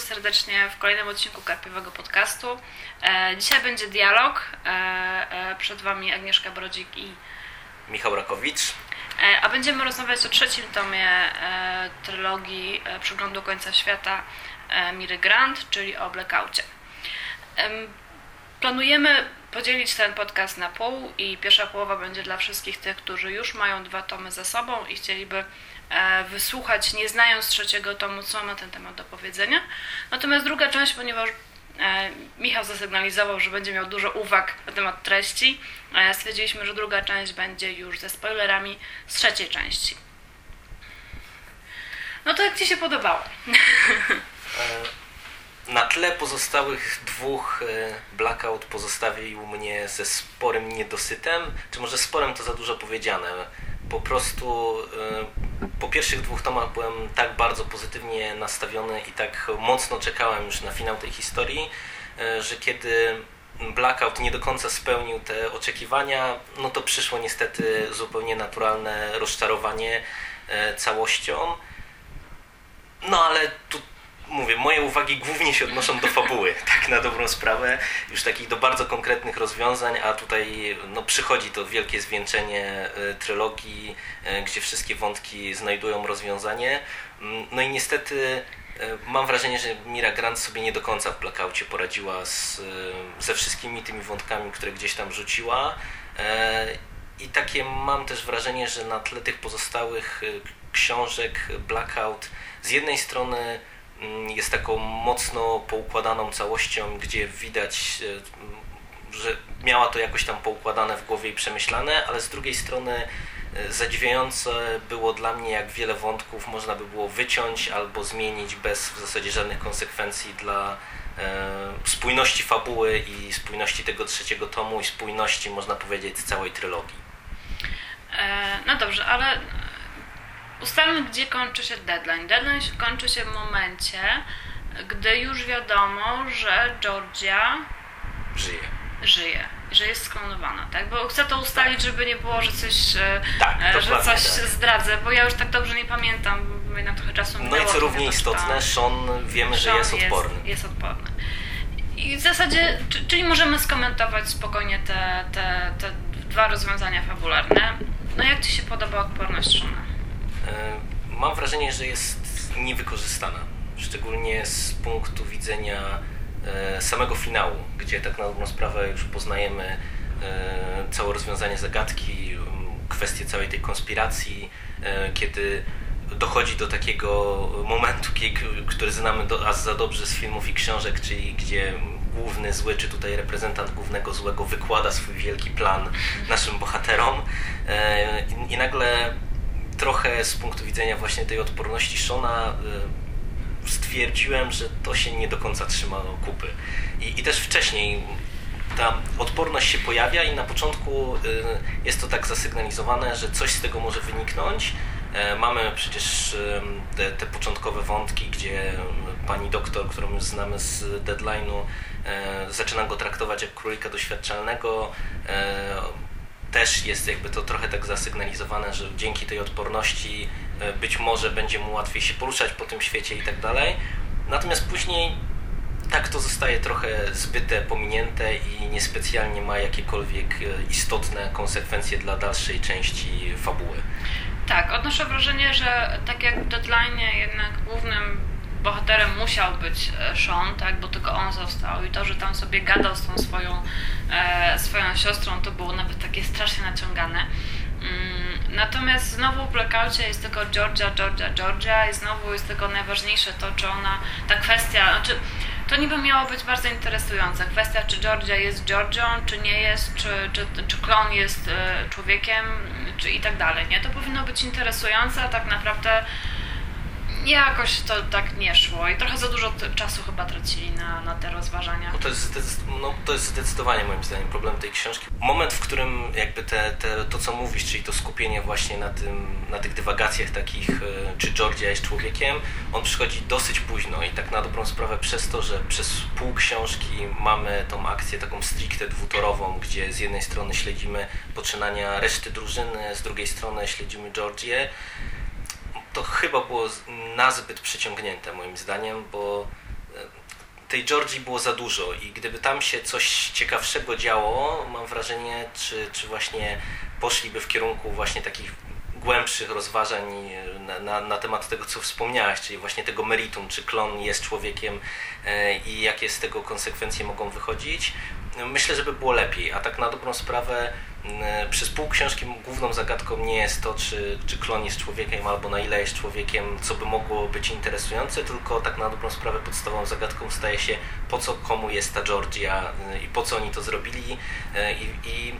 serdecznie w kolejnym odcinku Karpiowego Podcastu. E, dzisiaj będzie dialog. E, e, przed Wami Agnieszka Brodzik i Michał Rakowicz. A będziemy rozmawiać o trzecim tomie trylogii Przeglądu Końca Świata Miry Grant, czyli o Blackoutie. Em, Planujemy podzielić ten podcast na pół i pierwsza połowa będzie dla wszystkich tych, którzy już mają dwa tomy za sobą i chcieliby wysłuchać, nie znając trzeciego tomu, co ma ten temat do powiedzenia. Natomiast druga część, ponieważ e, Michał zasygnalizował, że będzie miał dużo uwag na temat treści, e, stwierdziliśmy, że druga część będzie już ze spoilerami z trzeciej części. No to jak Ci się podobało? E, Na tle pozostałych dwóch e, Blackout pozostawił mnie ze sporym niedosytem, czy może sporem to za dużo powiedziane. Po prostu e, po pierwszych dwóch tomach byłem tak bardzo pozytywnie nastawiony i tak mocno czekałem już na finał tej historii, e, że kiedy Blackout nie do końca spełnił te oczekiwania, no to przyszło niestety zupełnie naturalne rozczarowanie e, całością. No ale tu mówię, moje uwagi głównie się odnoszą do fabuły, tak na dobrą sprawę, już takich do bardzo konkretnych rozwiązań, a tutaj no, przychodzi to wielkie zwieńczenie e, trylogii, e, gdzie wszystkie wątki znajdują rozwiązanie. Mm, No i niestety e, mam wrażenie, że Mira Grant sobie nie do końca w Blackoutie poradziła z, ze wszystkimi tymi wątkami, które gdzieś tam rzuciła. I takie mam też wrażenie, że na tle tych pozostałych książek Blackout z jednej strony jest taką mocno poukładaną całością, gdzie widać, e, że miała to jakoś tam poukładane w głowie i przemyślane, ale z drugiej strony e, zadziwiające było dla mnie, jak wiele wątków można by było wyciąć albo zmienić bez w zasadzie żadnych konsekwencji dla e, spójności fabuły i spójności tego trzeciego tomu i spójności, można powiedzieć, całej trylogii. No dobrze, ale ustalmy, gdzie kończy się deadline. Deadline się kończy się w momencie, gdy już wiadomo, że Georgia Żyje. żyje, że jest sklonowana, tak? Bo chcę to ustalić, żeby nie było, że coś, e, Tak, e, że coś tak. zdradzę, bo ja już tak dobrze nie pamiętam, bo jednak trochę czasu No minęło. i co równie to istotne. Sean wiemy, że Sean jest odporny. Jest, odporny. I w zasadzie, czy- czyli możemy skomentować spokojnie te, te, te dwa rozwiązania fabularne. No jak Ci się podoba odporność Shona? E, Mam wrażenie, że jest niewykorzystana, szczególnie z punktu widzenia e, samego finału, gdzie tak na dobrą sprawę już poznajemy e, całe rozwiązanie zagadki, m, kwestię całej tej konspiracji, kiedy dochodzi do takiego momentu, który znamy aż za dobrze z filmów i książek, czyli gdzie główny zły, czy tutaj reprezentant głównego złego wykłada swój wielki plan naszym bohaterom. I nagle trochę z punktu widzenia właśnie tej odporności Shona y, stwierdziłem, że to się nie do końca trzyma kupy. I, I też wcześniej ta odporność się pojawia i na początku y, jest to tak zasygnalizowane, że coś z tego może wyniknąć. E, Mamy przecież y, te, te początkowe wątki, gdzie pani doktor, którą już znamy z deadline'u, zaczyna go traktować jak królika doświadczalnego. Też jest jakby to trochę tak zasygnalizowane, że dzięki tej odporności e, być może będzie mu łatwiej się poruszać po tym świecie i tak dalej. Natomiast później tak to zostaje trochę zbyte, pominięte i niespecjalnie ma jakiekolwiek e, istotne konsekwencje dla dalszej części fabuły. Tak, odnoszę wrażenie, że tak jak w Deadline jednak głównym bohaterem musiał być e, Sean, tak, bo tylko on został i to, że tam sobie gadał z tą swoją, e, swoją siostrą, to było nawet takie strasznie naciągane. Mm, Natomiast znowu w Blackoutie jest tylko Georgia, Georgia, Georgia i znowu jest tylko najważniejsze to, czy ona, ta kwestia, znaczy to niby miało być bardzo interesujące. Kwestia, czy Georgia jest Georgią, czy nie jest, czy, czy, czy klon jest e, człowiekiem, czy i tak dalej, nie? To powinno być interesujące, a tak naprawdę jakoś to tak nie szło i trochę za dużo czasu chyba tracili na, na te rozważania. No to, jest, no, to jest zdecydowanie moim zdaniem problem tej książki. Moment, w którym jakby te, te, to, co mówisz, czyli to skupienie właśnie na, tym, na tych dywagacjach takich, e, czy Georgia jest człowiekiem, on przychodzi dosyć późno i tak na dobrą sprawę przez to, że przez pół książki mamy tą akcję taką stricte dwutorową, gdzie z jednej strony śledzimy poczynania reszty drużyny, z drugiej strony śledzimy Georgię, to chyba było nazbyt przeciągnięte moim zdaniem, bo e, tej Georgii było za dużo i gdyby tam się coś ciekawszego działo, mam wrażenie, czy, czy właśnie poszliby w kierunku właśnie takich głębszych rozważań na, na, na, temat tego, co wspomniałaś, czyli właśnie tego meritum, czy klon jest człowiekiem e, i jakie z tego konsekwencje mogą wychodzić, myślę, że by było lepiej. A tak na dobrą sprawę, przez pół książki główną zagadką nie jest to, czy, czy klon jest człowiekiem, albo na ile jest człowiekiem, co by mogło być interesujące, tylko tak na dobrą sprawę podstawową zagadką staje się, po co komu jest ta Georgia i po co oni to zrobili. E, I, i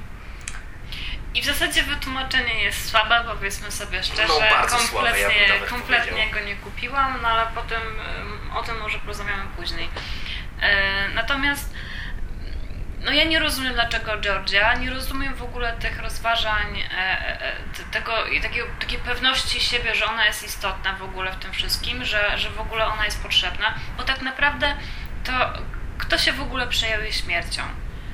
i w zasadzie wytłumaczenie jest słabe, powiedzmy sobie szczerze. No, bardzo kompletnie, słabe, ja kompletnie go nie kupiłam, no ale potem o tym może porozmawiamy później. E, natomiast no ja nie rozumiem dlaczego Georgia, nie rozumiem w ogóle tych rozważań, e, e, tego, takiej, takiej pewności siebie, że ona jest istotna w ogóle w tym wszystkim, że, że w ogóle ona jest potrzebna, bo tak naprawdę to kto się w ogóle przejął jej śmiercią?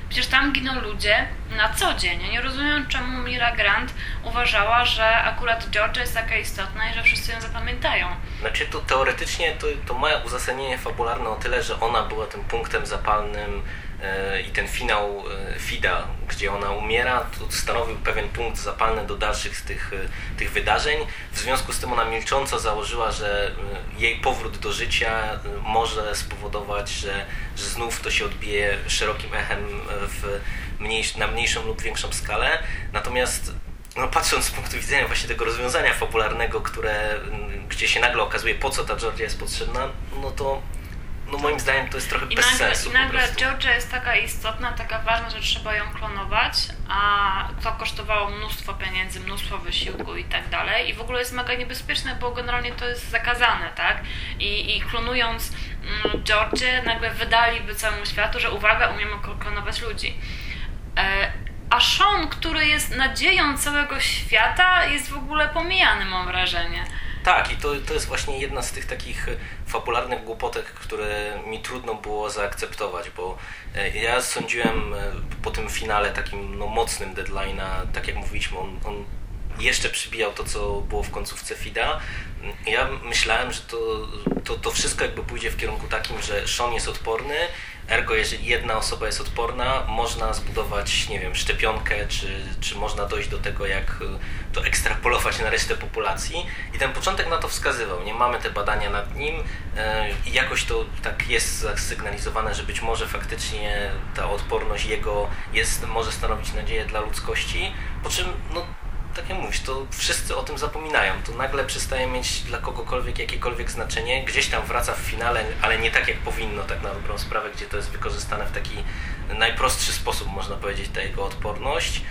Przecież tam giną ludzie na co dzień. Ja nie rozumiem, czemu Mira Grant uważała, że akurat Georgia jest taka istotna i że wszyscy ją zapamiętają. Znaczy, to teoretycznie to, to ma uzasadnienie fabularne o tyle, że ona była tym punktem zapalnym E, i ten finał e, Fida, gdzie ona umiera, to stanowił pewien punkt zapalny do dalszych tych, e, tych wydarzeń. W związku z tym ona milcząco założyła, że jej powrót do życia może spowodować, że, że znów to się odbije szerokim echem w mniejsz, na mniejszą lub większą skalę. Natomiast no, patrząc z punktu widzenia właśnie tego rozwiązania fabularnego, które, gdzie się nagle okazuje, po co ta Georgia jest potrzebna, no to no moim zdaniem to jest trochę I bez nagle, sensu. I nagle Georgia jest taka istotna, taka ważna, że trzeba ją klonować, a to kosztowało mnóstwo pieniędzy, mnóstwo wysiłku i tak dalej. I w ogóle jest mega niebezpieczne, bo generalnie to jest zakazane, tak? I, i klonując mm, Georgię nagle wydaliby całemu światu, że uwaga, umiemy klonować ludzi. E, a Sean, który jest nadzieją całego świata, jest w ogóle pomijany, mam wrażenie. Tak, i to, to jest właśnie jedna z tych takich fabularnych głupotek, które mi trudno było zaakceptować, bo e, ja sądziłem e, po tym finale takim no, mocnym deadline'a, tak jak mówiliśmy, on, on jeszcze przybijał to, co było w końcówce FIDA. Ja myślałem, że to, to, to wszystko jakby pójdzie w kierunku takim, że Sean jest odporny, ergo jeżeli jedna osoba jest odporna, można zbudować, nie wiem, szczepionkę, czy, czy można dojść do tego, jak to ekstrapolować na resztę populacji. I ten początek na to wskazywał. Nie mamy te badania nad nim e, i jakoś to tak jest zasygnalizowane, że być może faktycznie ta odporność jego jest, może stanowić nadzieję dla ludzkości, po czym no, tak jak mówisz, to wszyscy o tym zapominają. To nagle przestaje mieć dla kogokolwiek jakiekolwiek znaczenie. Gdzieś tam wraca w finale, ale nie tak jak powinno, tak na dobrą sprawę, gdzie to jest wykorzystane w taki najprostszy sposób, można powiedzieć, ta jego odporność.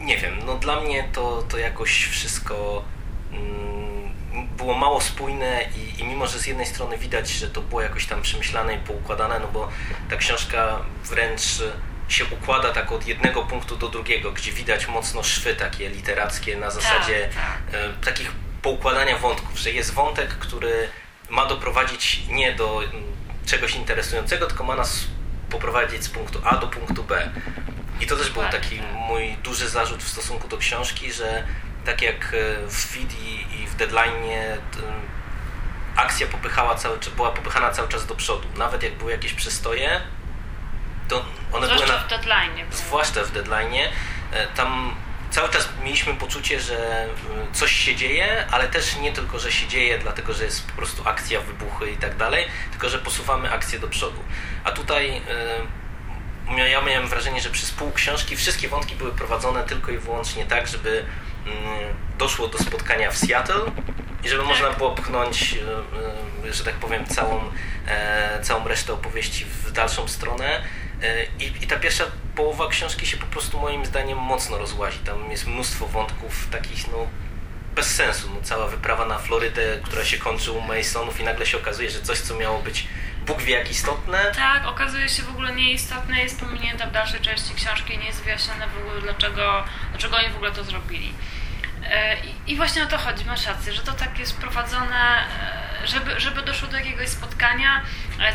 Nie wiem, no dla mnie to, to jakoś wszystko mm, było mało spójne i, i mimo, że z jednej strony widać, że to było jakoś tam przemyślane i poukładane, no bo ta książka wręcz się układa tak od jednego punktu do drugiego, gdzie widać mocno szwy takie literackie na zasadzie tak, tak. E, takich poukładania wątków, że jest wątek, który ma doprowadzić nie do mm, czegoś interesującego, tylko ma nas poprowadzić z punktu A do punktu B. I to też był taki tak. mój duży zarzut w stosunku do książki, że tak jak e, w Feed i, i w Deadline akcja popychała cały, była popychana cały czas do przodu. Nawet jak były jakieś przystoje, to one zwłaszcza były na, w deadline. Zwłaszcza w deadline. E, tam cały czas mieliśmy poczucie, że e, coś się dzieje, ale też nie tylko, że się dzieje, dlatego że jest po prostu akcja, wybuchy i tak dalej, tylko że posuwamy akcję do przodu. A tutaj e, ja miałem wrażenie, że przez pół książki wszystkie wątki były prowadzone tylko i wyłącznie tak, żeby mm, doszło do spotkania w Seattle i żeby tak. można było pchnąć, że tak powiem, całą, całą resztę opowieści w dalszą stronę I, I, ta pierwsza połowa książki się po prostu moim zdaniem mocno rozłazi. Tam jest mnóstwo wątków takich, no bez sensu. No, cała wyprawa na Florydę, która się kończy u Masonów i nagle się okazuje, że coś, co miało być Bóg wie jak istotne. Tak, okazuje się w ogóle nieistotne, jest pominięte w dalszej części książki, nie jest wyjaśnione w ogóle dlaczego, dlaczego oni w ogóle to zrobili. E, I, właśnie o to chodzi, masz rację, że to tak jest prowadzone e, żeby, żeby doszło do jakiegoś spotkania,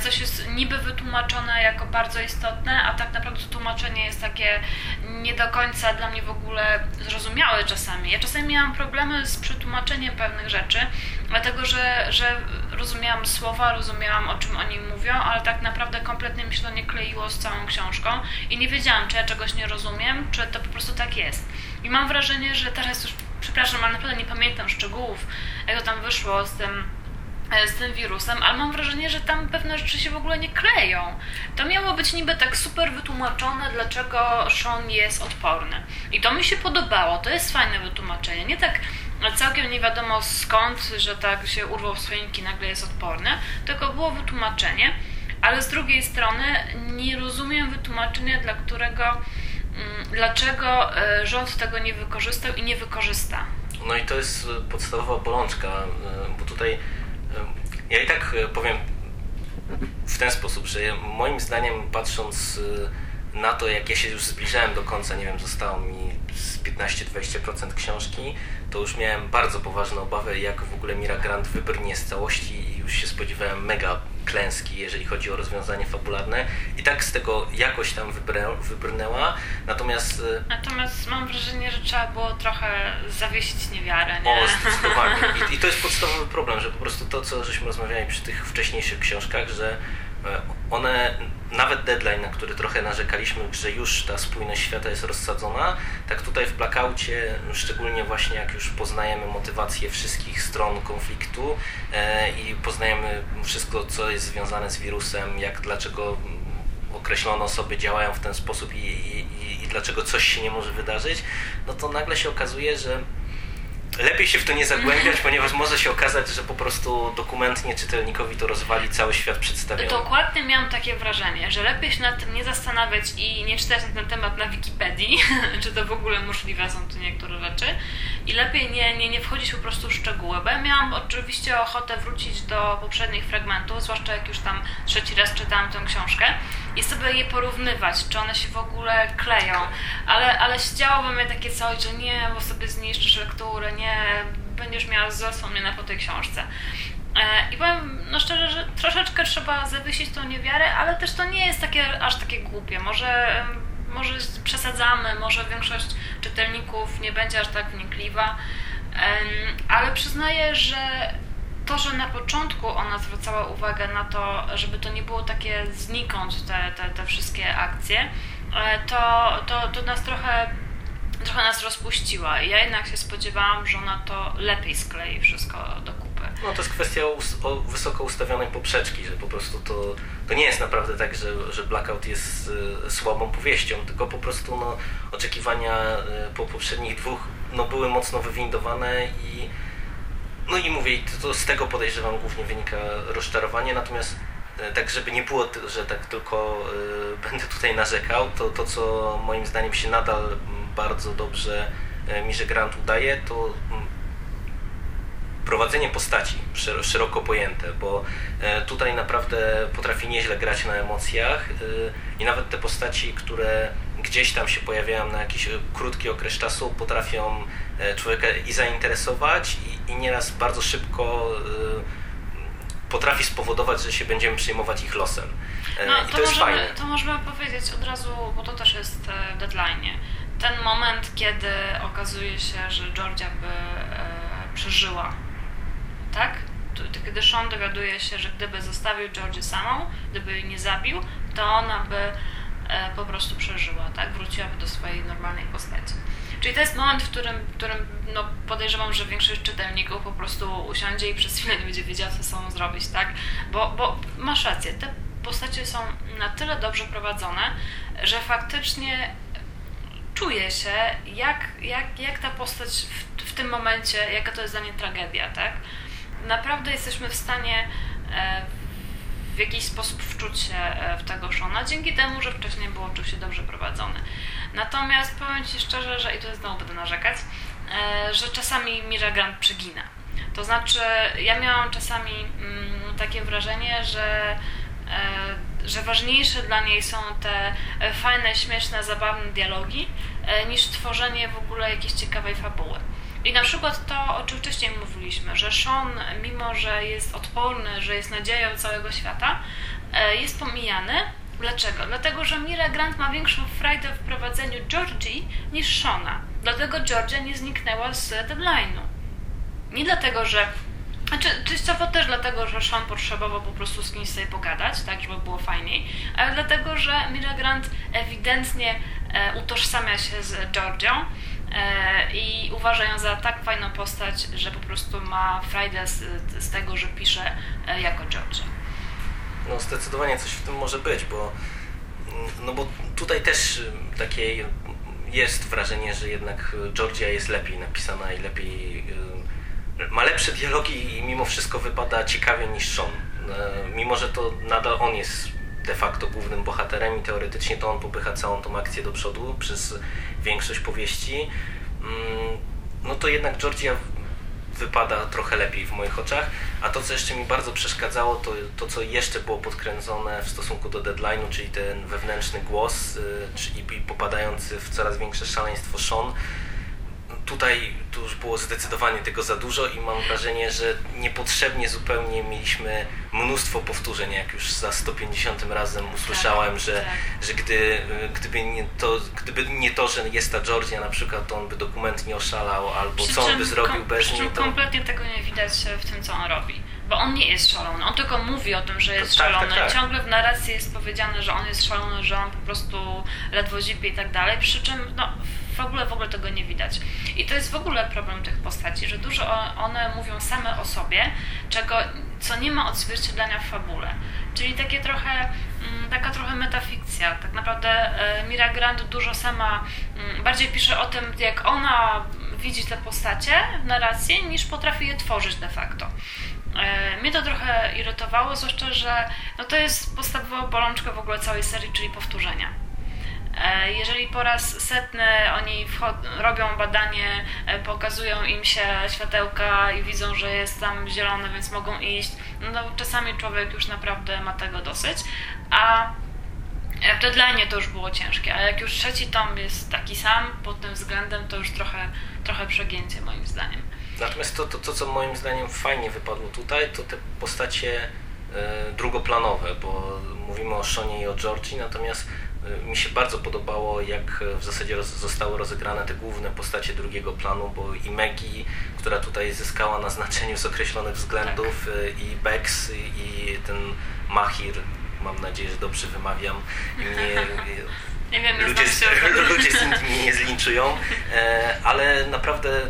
coś jest niby wytłumaczone jako bardzo istotne, a tak naprawdę to tłumaczenie jest takie nie do końca dla mnie w ogóle zrozumiałe czasami. Ja czasami miałam problemy z przetłumaczeniem pewnych rzeczy, dlatego że, że rozumiałam słowa, rozumiałam o czym oni mówią, ale tak naprawdę kompletnie mi się to nie kleiło z całą książką i nie wiedziałam, czy ja czegoś nie rozumiem, czy to po prostu tak jest. I mam wrażenie, że teraz już, przepraszam, ale naprawdę nie pamiętam szczegółów, jak to tam wyszło z tym e, z tym wirusem, ale mam wrażenie, że tam pewne rzeczy się w ogóle nie kleją. To miało być niby tak super wytłumaczone, dlaczego Sean jest odporny. I to mi się podobało, to jest fajne wytłumaczenie. Nie tak całkiem nie wiadomo skąd, że tak się urwał w swojniki, nagle jest odporny, tylko było wytłumaczenie, ale z drugiej strony nie rozumiem wytłumaczenia, dla którego, dlaczego e, rząd tego nie wykorzystał i nie wykorzysta. No i to jest podstawowa bolączka, e, bo tutaj e, ja i tak powiem w ten sposób, że moim zdaniem patrząc na to, jak ja się już zbliżałem do końca, nie wiem, zostało mi z 15-20% książki, to już miałem bardzo poważne obawy, jak w ogóle Mira Grant wybrnie z całości i już się spodziewałem mega klęski, jeżeli chodzi o rozwiązanie fabularne. I tak z tego jakoś tam wybrnęła, natomiast... Y, natomiast mam wrażenie, że trzeba było trochę zawiesić niewiarę, nie? O, zdecydowanie. I, I to jest podstawowy problem, że po prostu to, co żeśmy rozmawiali przy tych wcześniejszych książkach, że one nawet deadline, na który trochę narzekaliśmy, że już ta spójność świata jest rozsadzona, tak tutaj w Blackoutie, szczególnie właśnie jak już poznajemy motywację wszystkich stron konfliktu e, i poznajemy wszystko, co jest związane z wirusem, jak dlaczego określone osoby działają w ten sposób i, i, i dlaczego coś się nie może wydarzyć, no to nagle się okazuje, że lepiej się w to nie zagłębiać, ponieważ może się okazać, że po prostu dokumentnie czytelnikowi to rozwali cały świat przedstawiony. Dokładnie miałam takie wrażenie, że lepiej się nad tym nie zastanawiać i nie czytać na ten temat na Wikipedii, czy to w ogóle możliwe są tu niektóre rzeczy i lepiej nie, nie, nie wchodzić po prostu w szczegóły, bo ja miałam oczywiście ochotę wrócić do poprzednich fragmentów, zwłaszcza jak już tam trzeci raz czytałam tę książkę i sobie je porównywać, czy one się w ogóle kleją, ale, ale siedziałoby mnie takie coś, że nie, bo sobie zniszczysz lekturę, nie, będziesz miała wspomnienia po tej książce. E, I powiem no szczerze, że troszeczkę trzeba zawiesić tą niewiarę, ale też to nie jest takie aż takie głupie. Może, może przesadzamy, może większość czytelników nie będzie aż tak wnikliwa, ale przyznaję, że to, że na początku ona zwracała uwagę na to, żeby to nie było takie znikąd te, te, te wszystkie akcje, e, to, to, to nas trochę trochę nas rozpuściła. Ja jednak się spodziewałam, że ona to lepiej sklei wszystko do. No to jest kwestia wysoko ustawionej poprzeczki, że po prostu to, to nie jest naprawdę tak, że, że Blackout jest y, słabą powieścią, tylko po prostu no, oczekiwania y, po poprzednich dwóch no, były mocno wywindowane i no i mówię, to z tego podejrzewam głównie wynika rozczarowanie, natomiast e, tak żeby nie było, że tak tylko będę tutaj narzekał, to to co moim zdaniem się nadal bardzo dobrze Mirze Grant udaje, to prowadzenie postaci szeroko pojęte, bo tutaj naprawdę potrafi nieźle grać na emocjach i nawet te postaci, które gdzieś tam się pojawiają na jakiś krótki okres czasu, potrafią człowieka i zainteresować i nieraz bardzo szybko potrafi spowodować, że się będziemy przejmować ich losem. E, no, I to, to jest możemy, fajne. To możemy powiedzieć od razu, bo to też jest e, w deadline. Ten moment, kiedy okazuje się, że Georgia by e, przeżyła, tak? Kiedy Sean dowiaduje się, że gdyby zostawił Georgię samą, gdyby jej nie zabił, to ona by e, po prostu przeżyła, tak? Wróciłaby do swojej normalnej postaci. Czyli to jest moment, w którym, w którym no, podejrzewam, że większość czytelników po prostu usiądzie i przez chwilę nie będzie wiedziała, co sobą zrobić, tak? Bo, bo masz rację, te postacie są na tyle dobrze prowadzone, że faktycznie czuje się, jak, jak, jak ta postać w, w tym momencie, jaka to jest dla niej tragedia, tak? Naprawdę jesteśmy w stanie e, w jakiś sposób wczuć się e, w tego Shona, dzięki temu, że wcześniej był oczywiście dobrze prowadzony. Natomiast powiem Ci szczerze, że i to znowu będę narzekać, e, że czasami Mira Grant przegina. To znaczy, ja miałam czasami mm, takie wrażenie, że, że ważniejsze dla niej są te fajne, śmieszne, zabawne dialogi, niż tworzenie w ogóle jakiejś ciekawej fabuły. I na przykład to, o czym wcześniej mówiliśmy, że Sean, mimo że jest odporny, że jest nadzieją całego świata, e, jest pomijany. Dlaczego? Dlatego, że Mira Grant ma większą frajdę w prowadzeniu Georgii niż Shona. Dlatego Georgia nie zniknęła z deadline'u. Nie dlatego, że znaczy, częściowo też dlatego, że Sean potrzebował po prostu z kimś sobie pogadać, tak, żeby było fajniej, ale dlatego, że Mira Grant ewidentnie e, utożsamia się z Georgią i uważa ją za tak fajną postać, że po prostu ma frajdę z, z tego, że pisze e, jako Georgia. No zdecydowanie coś w tym może być, bo no bo tutaj też y, takie jest wrażenie, że jednak Georgia jest lepiej napisana i lepiej y, ma lepsze dialogi i mimo wszystko wypada ciekawie niż Sean. Y, mimo, że to nadal on jest de facto głównym bohaterem i teoretycznie to on popycha całą tą akcję do przodu przez większość powieści, mm, no to jednak Georgia wypada trochę lepiej w moich oczach. A to, co jeszcze mi bardzo przeszkadzało, to to, co jeszcze było podkręcone w stosunku do deadline'u, czyli ten wewnętrzny głos, yy, czyli popadający w coraz większe szaleństwo Sean, tutaj tu już było zdecydowanie tego za dużo i mam wrażenie, że niepotrzebnie zupełnie mieliśmy mnóstwo powtórzeń, jak już za 150 razem usłyszałem, tak, że, tak. że gdy, gdyby, nie to, gdyby nie to, że jest ta Georgia na przykład, to on by dokument nie oszalał, albo przy co on by zrobił bez niej. To... kompletnie tego nie widać w tym, co on robi bo on nie jest szalony. On tylko mówi o tym, że jest tak, tak szalony. Tak, tak. Ciągle w narracji jest powiedziane, że on jest szalony, że on po prostu ledwo zipie i tak dalej. Przy czym no, ogóle w ogóle tego nie widać. I to jest w ogóle problem tych postaci, że dużo one mówią same o sobie, czego, co nie ma odzwierciedlenia w fabule. Czyli takie trochę, mm, taka trochę metafikcja. Tak naprawdę e, Mira Grant dużo sama mm, bardziej pisze o tym, jak ona widzi te postacie w narracji, niż potrafi je tworzyć de facto. E, mnie to trochę irytowało, zwłaszcza, że no to jest podstawowa bolączka w ogóle całej serii, czyli powtórzenia. E, jeżeli po raz setny oni robią badanie, e, pokazują im się światełka i widzą, że jest tam zielone, więc mogą iść, no czasami człowiek już naprawdę ma tego dosyć. A w deadline to już było ciężkie, a jak już trzeci tom jest taki sam pod tym względem, to już trochę, trochę przegięcie moim zdaniem. Natomiast to, to, to, co moim zdaniem fajnie wypadło tutaj, to te postacie e, drugoplanowe, bo mówimy o Szonie i o Georgii, natomiast mi się bardzo podobało, jak w zasadzie roz, zostały rozegrane te główne postacie drugiego planu, bo i Maggie, która tutaj zyskała na znaczeniu z określonych względów, tak. E, i Bex, i ten Mahir, mam nadzieję, że dobrze wymawiam, nie ludzie, ludzie z nimi nie zlinczują, ale naprawdę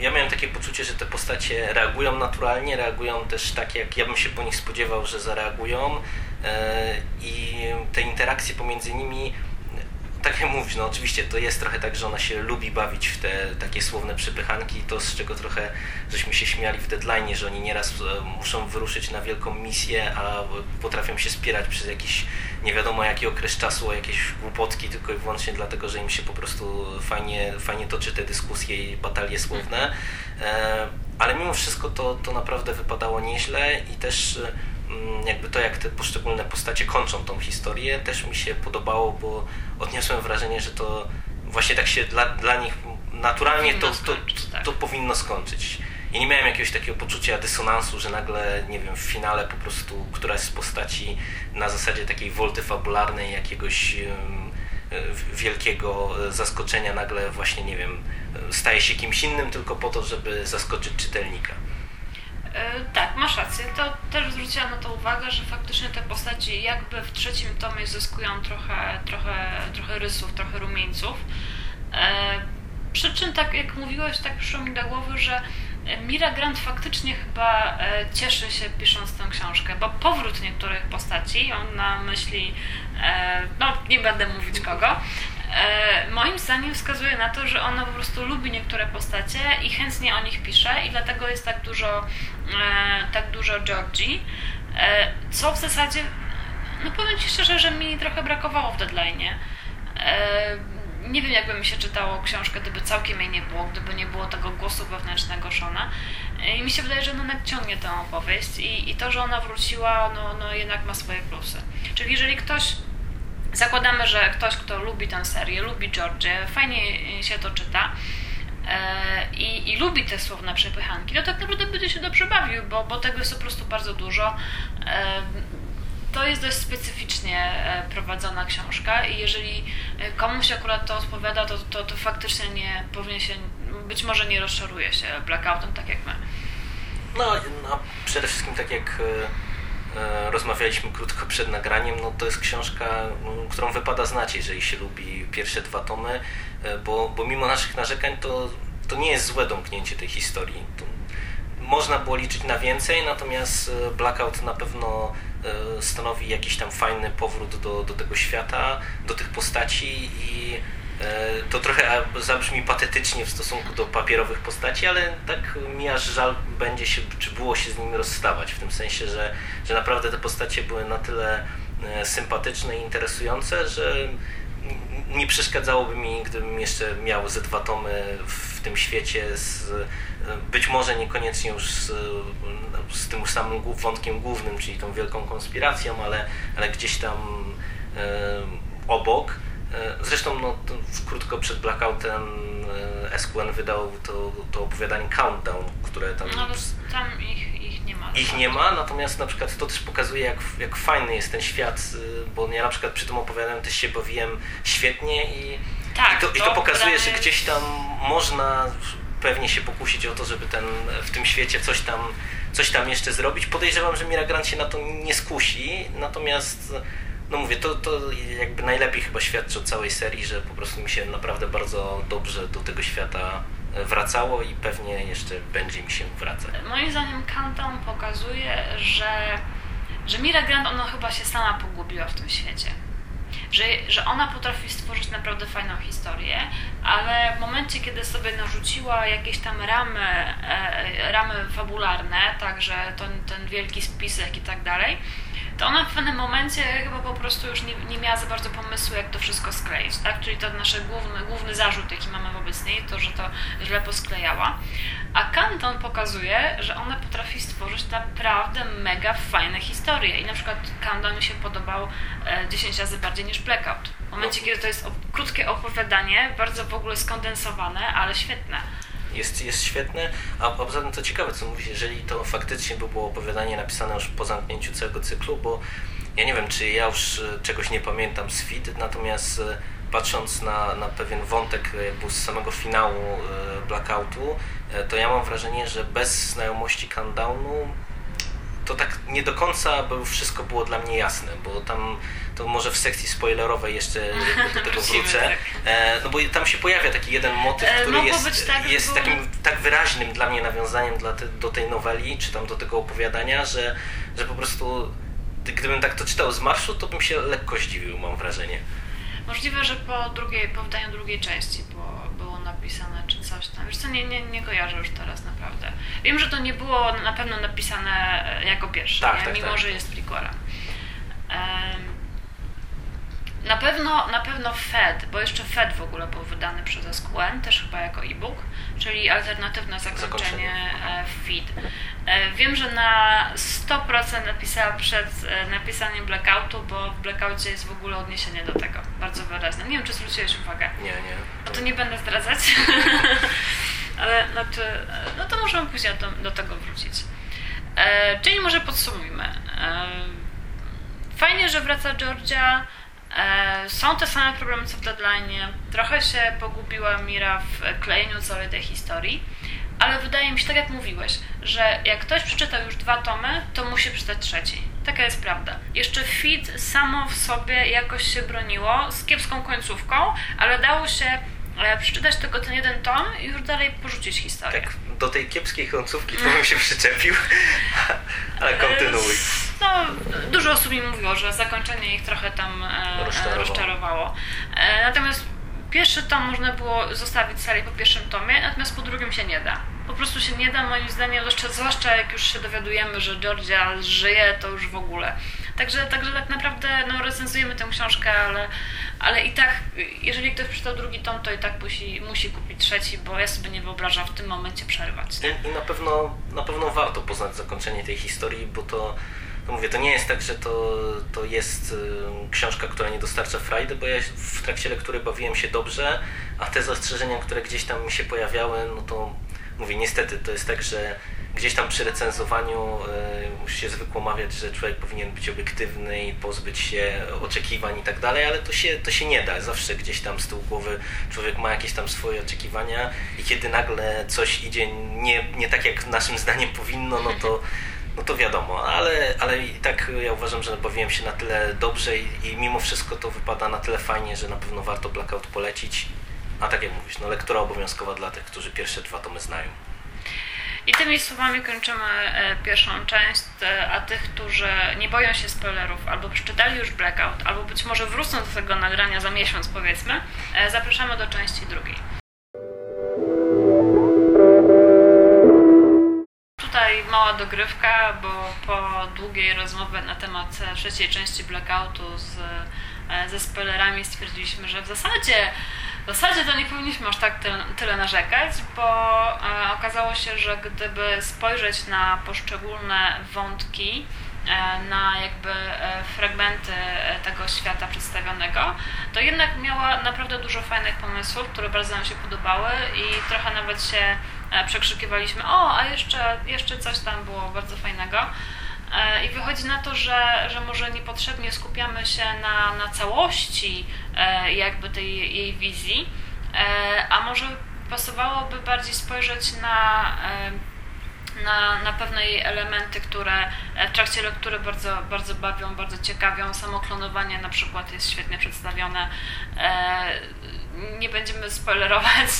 ja miałem takie poczucie, że te postacie reagują naturalnie, reagują też tak, jak ja bym się po nich spodziewał, że zareagują. E, i te interakcje pomiędzy nimi tak jak mówisz, no oczywiście to jest trochę tak, że ona się lubi bawić w te takie słowne przypychanki, to z czego trochę żeśmy się śmiali w deadline, że oni nieraz e, muszą wyruszyć na wielką misję, a potrafią się spierać przez jakiś nie wiadomo jaki okres czasu o jakieś głupotki, tylko i wyłącznie dlatego, że im się po prostu fajnie, fajnie toczy te dyskusje i batalie słowne. E, ale mimo wszystko to, to naprawdę wypadało nieźle i też Mm, jakby to, jak te poszczególne postacie kończą tą historię, też mi się podobało, bo odniosłem wrażenie, że to właśnie tak się dla, dla nich naturalnie to, to, tak. to, powinno skończyć. I nie miałem jakiegoś takiego poczucia dysonansu, że nagle, nie wiem, w finale po prostu któraś z postaci na zasadzie takiej wolty fabularnej, jakiegoś wielkiego zaskoczenia nagle właśnie, nie wiem, staje się kimś innym tylko po to, żeby zaskoczyć czytelnika. E, tak, masz rację. To też zwróciłam na to uwagę, że faktycznie te postaci jakby w trzecim tomie zyskują trochę, trochę, trochę rysów, trochę rumieńców. E, przy czym, tak jak mówiłeś, tak przyszło mi do głowy, że Mira Grant faktycznie chyba e, cieszy się pisząc tę książkę, bo powrót niektórych postaci, on na myśli, no nie będę mówić kogo, E, moim zdaniem wskazuje na to, że ona po prostu lubi niektóre postacie i chętnie o nich pisze i dlatego jest tak dużo, e, tak dużo Georgii, e, co w zasadzie, no powiem Ci szczerze, że mi trochę brakowało w deadline'ie. Nie wiem, jakby mi się czytało książkę, gdyby całkiem jej nie było, gdyby nie było tego głosu wewnętrznego Shona. I mi się wydaje, że ona nadciągnie tę opowieść i, i to, że ona wróciła, no, no jednak ma swoje plusy. Czyli jeżeli ktoś Zakładamy, że ktoś, kto lubi tę serię, lubi Georgię, fajnie się to czyta, e, i, i lubi te słowne przepychanki, to tak naprawdę będzie się dobrze bawił, bo, bo tego jest po prostu bardzo dużo. E, to jest dość specyficznie e, prowadzona książka i jeżeli e, komuś akurat to odpowiada, to, to, to faktycznie nie powinien się, być może nie rozczaruje się blackoutem tak jak my. No, no przede wszystkim tak jak e, rozmawialiśmy krótko przed nagraniem, no to jest książka, m, którą wypada znać, jeżeli się lubi pierwsze dwa tomy, bo, bo mimo naszych narzekań to, to nie jest złe domknięcie tej historii. To można było liczyć na więcej, natomiast Blackout na pewno stanowi jakiś tam fajny powrót do, do tego świata, do tych postaci i e, to trochę zabrzmi patetycznie w stosunku do papierowych postaci, ale tak mi aż żal będzie się, czy było się z nimi rozstawać, w tym sensie, że, że naprawdę te postacie były na tyle e, sympatyczne i interesujące, że nie przeszkadzałoby mi, gdybym jeszcze miał ze dwa tomy w tym świecie z, być może niekoniecznie już z, z tym samym wątkiem głównym, czyli tą wielką konspiracją, ale, ale gdzieś tam e, obok. E, Zresztą no, to krótko przed Blackoutem e, SQN wydał to, to opowiadanie Countdown, które tam No tam ich, ich nie ma. ich nie ma, natomiast na przykład to też pokazuje, jak, jak fajny jest ten świat, bo ja na przykład przy tym opowiadaniu też się bawiłem świetnie i, Tak, i, to, i to to pokazuje, że gdzieś tam można pewnie się pokusić o to, żeby ten, w tym świecie coś tam, coś tam jeszcze zrobić. Podejrzewam, że Mira Grant się na to nie skusi, natomiast no mówię, to, to jakby najlepiej chyba świadczy o całej serii, że po prostu mi się naprawdę bardzo dobrze do tego świata wracało i pewnie jeszcze będzie mi się wracać. Moim zdaniem Countdown pokazuje, że, że Mira Grant, ona chyba się sama pogubiła w tym świecie. Że, że ona potrafi stworzyć naprawdę fajną historię, ale w momencie, kiedy sobie narzuciła jakieś tam ramy, e, ramy fabularne, także ten, ten wielki spisek i tak dalej, to ona w pewnym momencie chyba po prostu już nie, nie miała za bardzo pomysłu, jak to wszystko skleić, tak? Czyli to nasz główny, główny zarzut, jaki mamy wobec niej, to, że to źle posklejała. A Canton pokazuje, że ona potrafi stworzyć naprawdę mega fajne historie. I na przykład Countdown mi się podobał e, 10 razy bardziej niż Blackout. W momencie, kiedy to jest krótkie opowiadanie, bardzo w ogóle skondensowane, ale świetne. Jest, jest świetne, a, poza tym to ciekawe, co mówisz, jeżeli to faktycznie by było opowiadanie napisane już po zamknięciu całego cyklu, bo ja nie wiem, czy ja już e, czegoś nie pamiętam z feed, natomiast e, patrząc na, na pewien wątek e, jakby z samego finału Blackoutu, to ja mam wrażenie, że bez znajomości Countdownu to tak nie do końca by wszystko było dla mnie jasne, bo tam to może w sekcji spoilerowej jeszcze do tego wrócę. tak. E, no bo tam się pojawia taki jeden motyw, E, który mogło jest, tak, jest bo- takim tak wyraźnym dla mnie nawiązaniem dla te, do tej noweli, czy tam do tego opowiadania, że, że po prostu gdybym tak to czytał z marszu, to bym się lekko zdziwił, mam wrażenie. Możliwe, że po drugiej, po wydaniu drugiej części było, było napisane czy coś tam. Wiesz co, nie, nie, nie kojarzę już teraz naprawdę. Wiem, że to nie było na pewno napisane e, jako pierwsze, Tak, tak, mimo tak. że jest prequelem. Em, na pewno, na pewno Fed, bo jeszcze Fed w ogóle był wydany przez SQN, też chyba jako e-book, czyli alternatywne zakończenie Zakończenie. e, feed. E, Wiem, że na 100% napisała przed e, napisaniem Blackoutu, bo w Blackoutie jest w ogóle odniesienie do tego, bardzo wyraźne. Nie wiem, czy zwróciłeś uwagę. Nie, nie. No to nie będę zdradzać, ale znaczy, no to możemy później do, do tego wrócić. E, czyli może podsumujmy. E, fajnie, że wraca Georgia. E, są te same problemy co w deadline. Trochę się pogubiła Mira w klejeniu całej tej historii, ale wydaje mi się, tak jak mówiłeś, że jak ktoś przeczytał już dwa tomy, to musi przeczytać trzeci. Taka jest prawda. Jeszcze Feed samo w sobie jakoś się broniło z kiepską końcówką, ale dało się przeczytać tylko ten jeden tom i już dalej porzucić historię. Tak, do tej kiepskiej końcówki to bym się przyczepił, ale kontynuuj. No, dużo osób mi mówiło, że zakończenie ich trochę tam e, Rozczarowało. rozczarowało. E, natomiast pierwszy tom można było zostawić serię po pierwszym tomie, natomiast po drugim się nie da. Po prostu się nie da, moim zdaniem, zwłaszcza, zwłaszcza jak już się dowiadujemy, że Georgia żyje, to już w ogóle. Także, także tak naprawdę no, recenzujemy tę książkę, ale, ale i tak, jeżeli ktoś przeczytał drugi tom, to i tak musi, musi kupić trzeci, bo ja sobie nie wyobrażam w tym momencie przerwać. Nie? I, I na pewno, na pewno warto poznać zakończenie tej historii, bo to, no mówię, to nie jest tak, że to, to jest y, książka, która nie dostarcza frajdy, bo ja w trakcie lektury bawiłem się dobrze, a te zastrzeżenia, które gdzieś tam mi się pojawiały, no to mówię, niestety to jest tak, że gdzieś tam przy recenzowaniu y, musi się zwykło mawiać, że człowiek powinien być obiektywny i pozbyć się oczekiwań i tak dalej, ale to się, to się nie da. Zawsze gdzieś tam z tyłu głowy człowiek ma jakieś tam swoje oczekiwania i kiedy nagle coś idzie nie, nie tak, jak naszym zdaniem powinno, no to no to wiadomo, ale, ale i tak ja uważam, że bawiłem się na tyle dobrze i, i mimo wszystko to wypada na tyle fajnie, że na pewno warto Blackout polecić. A tak jak mówisz, no lektura obowiązkowa dla tych, którzy pierwsze dwa tomy znają. I tymi słowami kończymy e, pierwszą część, e, a tych, którzy nie boją się spoilerów, albo przeczytali już Blackout, albo być może wrócą do tego nagrania za miesiąc powiedzmy, e, zapraszamy do części drugiej. Tutaj mała dogrywka, bo po długiej rozmowie na temat trzeciej części Blackoutu z, ze spoilerami stwierdziliśmy, że w zasadzie w zasadzie to nie powinniśmy aż tak tyle, tyle narzekać, bo e, okazało się, że gdyby spojrzeć na poszczególne wątki, e, na jakby e, fragmenty e, tego świata przedstawionego, to jednak miała naprawdę dużo fajnych pomysłów, które bardzo nam się podobały i trochę nawet się przekrzykiwaliśmy, o, a jeszcze, jeszcze coś tam było bardzo fajnego. E, I wychodzi na to, że, że może niepotrzebnie skupiamy się na, na całości e, jakby tej jej wizji, e, a może pasowałoby bardziej spojrzeć na, na, na pewne jej elementy, które w trakcie lektury bardzo, bardzo bawią, bardzo ciekawią. Samo klonowanie na przykład jest świetnie przedstawione. Nie będziemy spoilerować,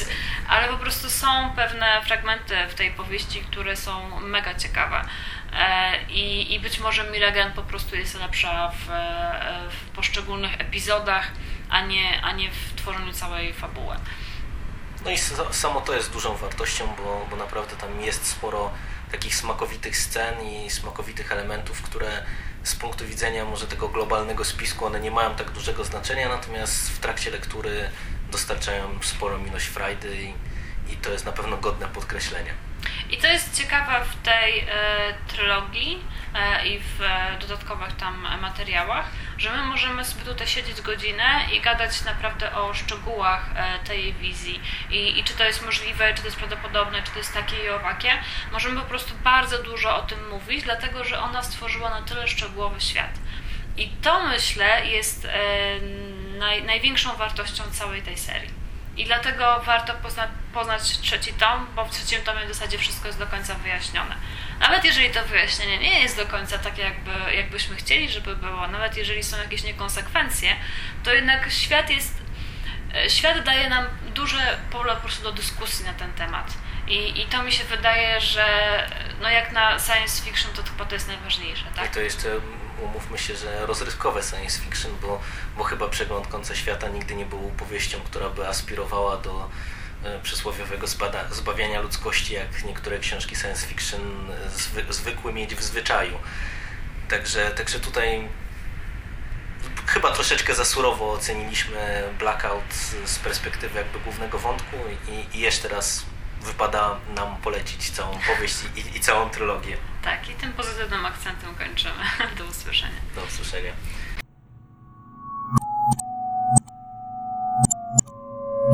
ale po prostu są pewne fragmenty w tej powieści, które są mega ciekawe. E, I, I być może Miragen po prostu jest lepsza w, w poszczególnych epizodach, a nie, a nie w tworzeniu całej fabuły. No i samo to jest dużą wartością, bo, bo naprawdę tam jest sporo takich smakowitych scen i smakowitych elementów, które z punktu widzenia może tego globalnego spisku one nie mają tak dużego znaczenia, natomiast w trakcie lektury dostarczają sporą ilość frajdy i, i to jest na pewno godne podkreślenia. I to jest ciekawe w tej e, trylogii e, i w e, dodatkowych tam materiałach, że my możemy sobie tutaj siedzieć godzinę i gadać naprawdę o szczegółach e, tej wizji I, i czy to jest możliwe, czy to jest prawdopodobne, czy to jest takie i owakie. Możemy po prostu bardzo dużo o tym mówić, dlatego że ona stworzyła na tyle szczegółowy świat. I to myślę jest e, naj, największą wartością całej tej serii. I dlatego warto pozna, poznać trzeci tom, bo w trzecim tomie w zasadzie wszystko jest do końca wyjaśnione. Nawet jeżeli to wyjaśnienie nie jest do końca takie, jakby, jakbyśmy chcieli, żeby było, nawet jeżeli są jakieś niekonsekwencje, to jednak świat jest. E, świat daje nam duże pole po prostu do dyskusji na ten temat. I, I to mi się wydaje, że no jak na science fiction to chyba to jest najważniejsze, tak? I to jeszcze umówmy się, że rozrywkowe science fiction, bo, bo chyba Przegląd Końca Świata nigdy nie był powieścią, która by aspirowała do e, przysłowiowego zbawiania ludzkości, jak niektóre książki science fiction zwy, zwykły mieć w zwyczaju. Także, także tutaj chyba troszeczkę za surowo oceniliśmy Blackout z perspektywy jakby głównego wątku i, i jeszcze raz wypada nam polecić całą powieść i, i całą trylogię. Tak, i tym pozytywnym akcentem kończymy. Do usłyszenia. Do usłyszenia.